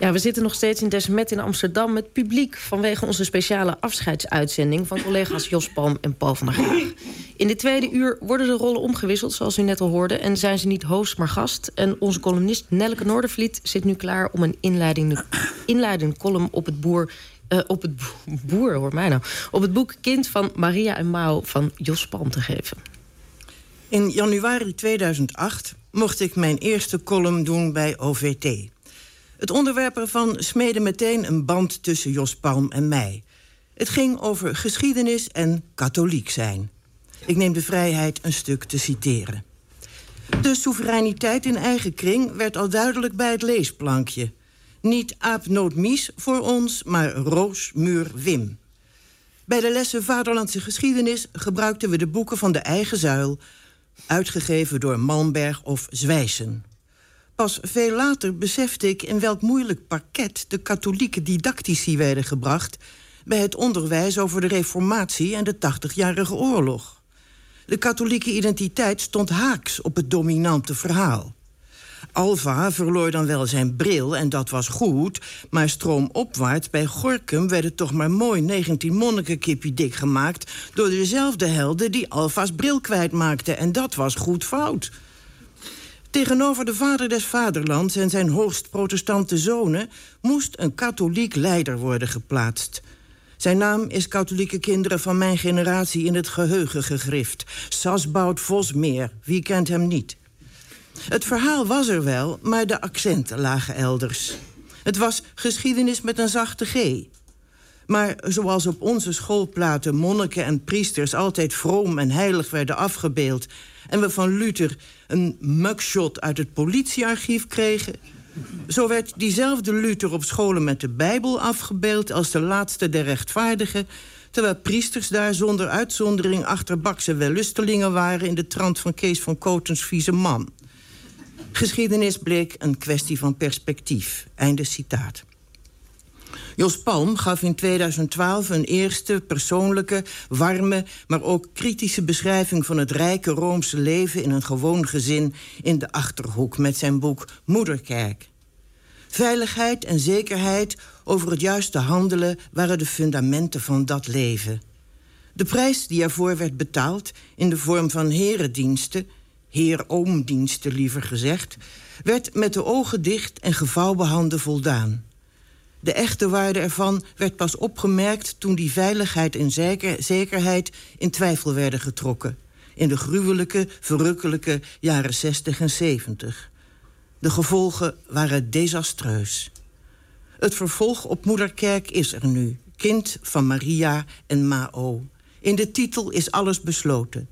Ja, we zitten nog steeds in Desmet in Amsterdam met publiek vanwege onze speciale afscheidsuitzending van collega's Jos Palm en Paul van der Graag. In de tweede uur worden de rollen omgewisseld, zoals u net al hoorde, en zijn ze niet host, maar gast. En onze columnist Nelleke Noordervliet zit nu klaar om een inleidende, inleidende column op het boer. Uh, op het boer, hoor mij nou. Op het boek Kind van Maria en Mao van Jos Palm te geven. In januari 2008 mocht ik mijn eerste column doen bij OVT. Het onderwerp ervan smeedde meteen een band tussen Jos Palm en mij. Het ging over geschiedenis en katholiek zijn. Ik neem de vrijheid een stuk te citeren. De soevereiniteit in eigen kring werd al duidelijk bij het leesplankje. Niet aap noot mies voor ons, maar roos muur wim. Bij de lessen Vaderlandse geschiedenis gebruikten we de boeken van de eigen zuil... uitgegeven door Malmberg of Zwijsen. Pas veel later besefte ik in welk moeilijk parket de katholieke didactici werden gebracht bij het onderwijs over de Reformatie en de Tachtigjarige Oorlog. De katholieke identiteit stond haaks op het dominante verhaal. Alva verloor dan wel zijn bril en dat was goed, maar stroomopwaarts bij Gorkum werd het toch maar mooi 19 monniken dik gemaakt door dezelfde helden die Alva's bril kwijtmaakten en dat was goed fout. Tegenover de vader des vaderlands en zijn hoogst protestante zonen... moest een katholiek leider worden geplaatst. Zijn naam is katholieke kinderen van mijn generatie in het geheugen gegrift. Sasbout Vosmeer, wie kent hem niet? Het verhaal was er wel, maar de accenten lagen elders. Het was geschiedenis met een zachte G. Maar zoals op onze schoolplaten monniken en priesters altijd vroom en heilig werden afgebeeld en we van Luther een mugshot uit het politiearchief kregen... zo werd diezelfde Luther op scholen met de Bijbel afgebeeld... als de laatste der rechtvaardigen... terwijl priesters daar zonder uitzondering achterbakse wellustelingen waren... in de trant van Kees van Kotens vieze man. Geschiedenis bleek een kwestie van perspectief. Einde citaat. Jos Palm gaf in 2012 een eerste persoonlijke, warme... maar ook kritische beschrijving van het rijke Roomse leven... in een gewoon gezin in de Achterhoek met zijn boek Moederkerk. Veiligheid en zekerheid over het juiste handelen... waren de fundamenten van dat leven. De prijs die ervoor werd betaald in de vorm van herendiensten... heer-oomdiensten liever gezegd... werd met de ogen dicht en gevouwen handen voldaan... De echte waarde ervan werd pas opgemerkt toen die veiligheid en zekerheid in twijfel werden getrokken. In de gruwelijke, verrukkelijke jaren 60 en 70. De gevolgen waren desastreus. Het vervolg op Moederkerk is er nu. Kind van Maria en Mao. In de titel is alles besloten.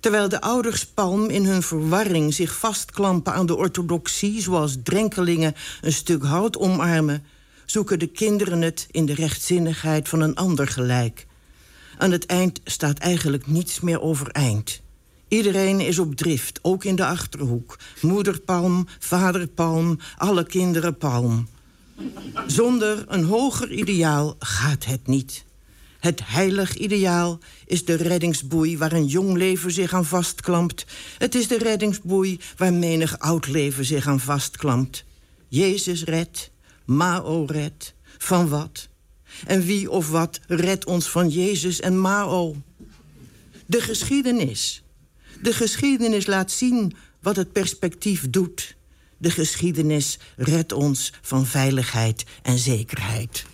Terwijl de ouders Palm in hun verwarring zich vastklampen aan de orthodoxie... zoals drenkelingen een stuk hout omarmen zoeken de kinderen het in de rechtzinnigheid van een ander gelijk. Aan het eind staat eigenlijk niets meer overeind. Iedereen is op drift, ook in de Achterhoek. Moederpalm, vaderpalm, alle kinderen palm. Zonder een hoger ideaal gaat het niet. Het heilig ideaal is de reddingsboei waar een jong leven zich aan vastklampt. Het is de reddingsboei waar menig oud leven zich aan vastklampt. Jezus redt, Mao red. Van wat? En wie of wat redt ons van Jezus en Mao? De geschiedenis. De geschiedenis laat zien wat het perspectief doet. De geschiedenis redt ons van veiligheid en zekerheid.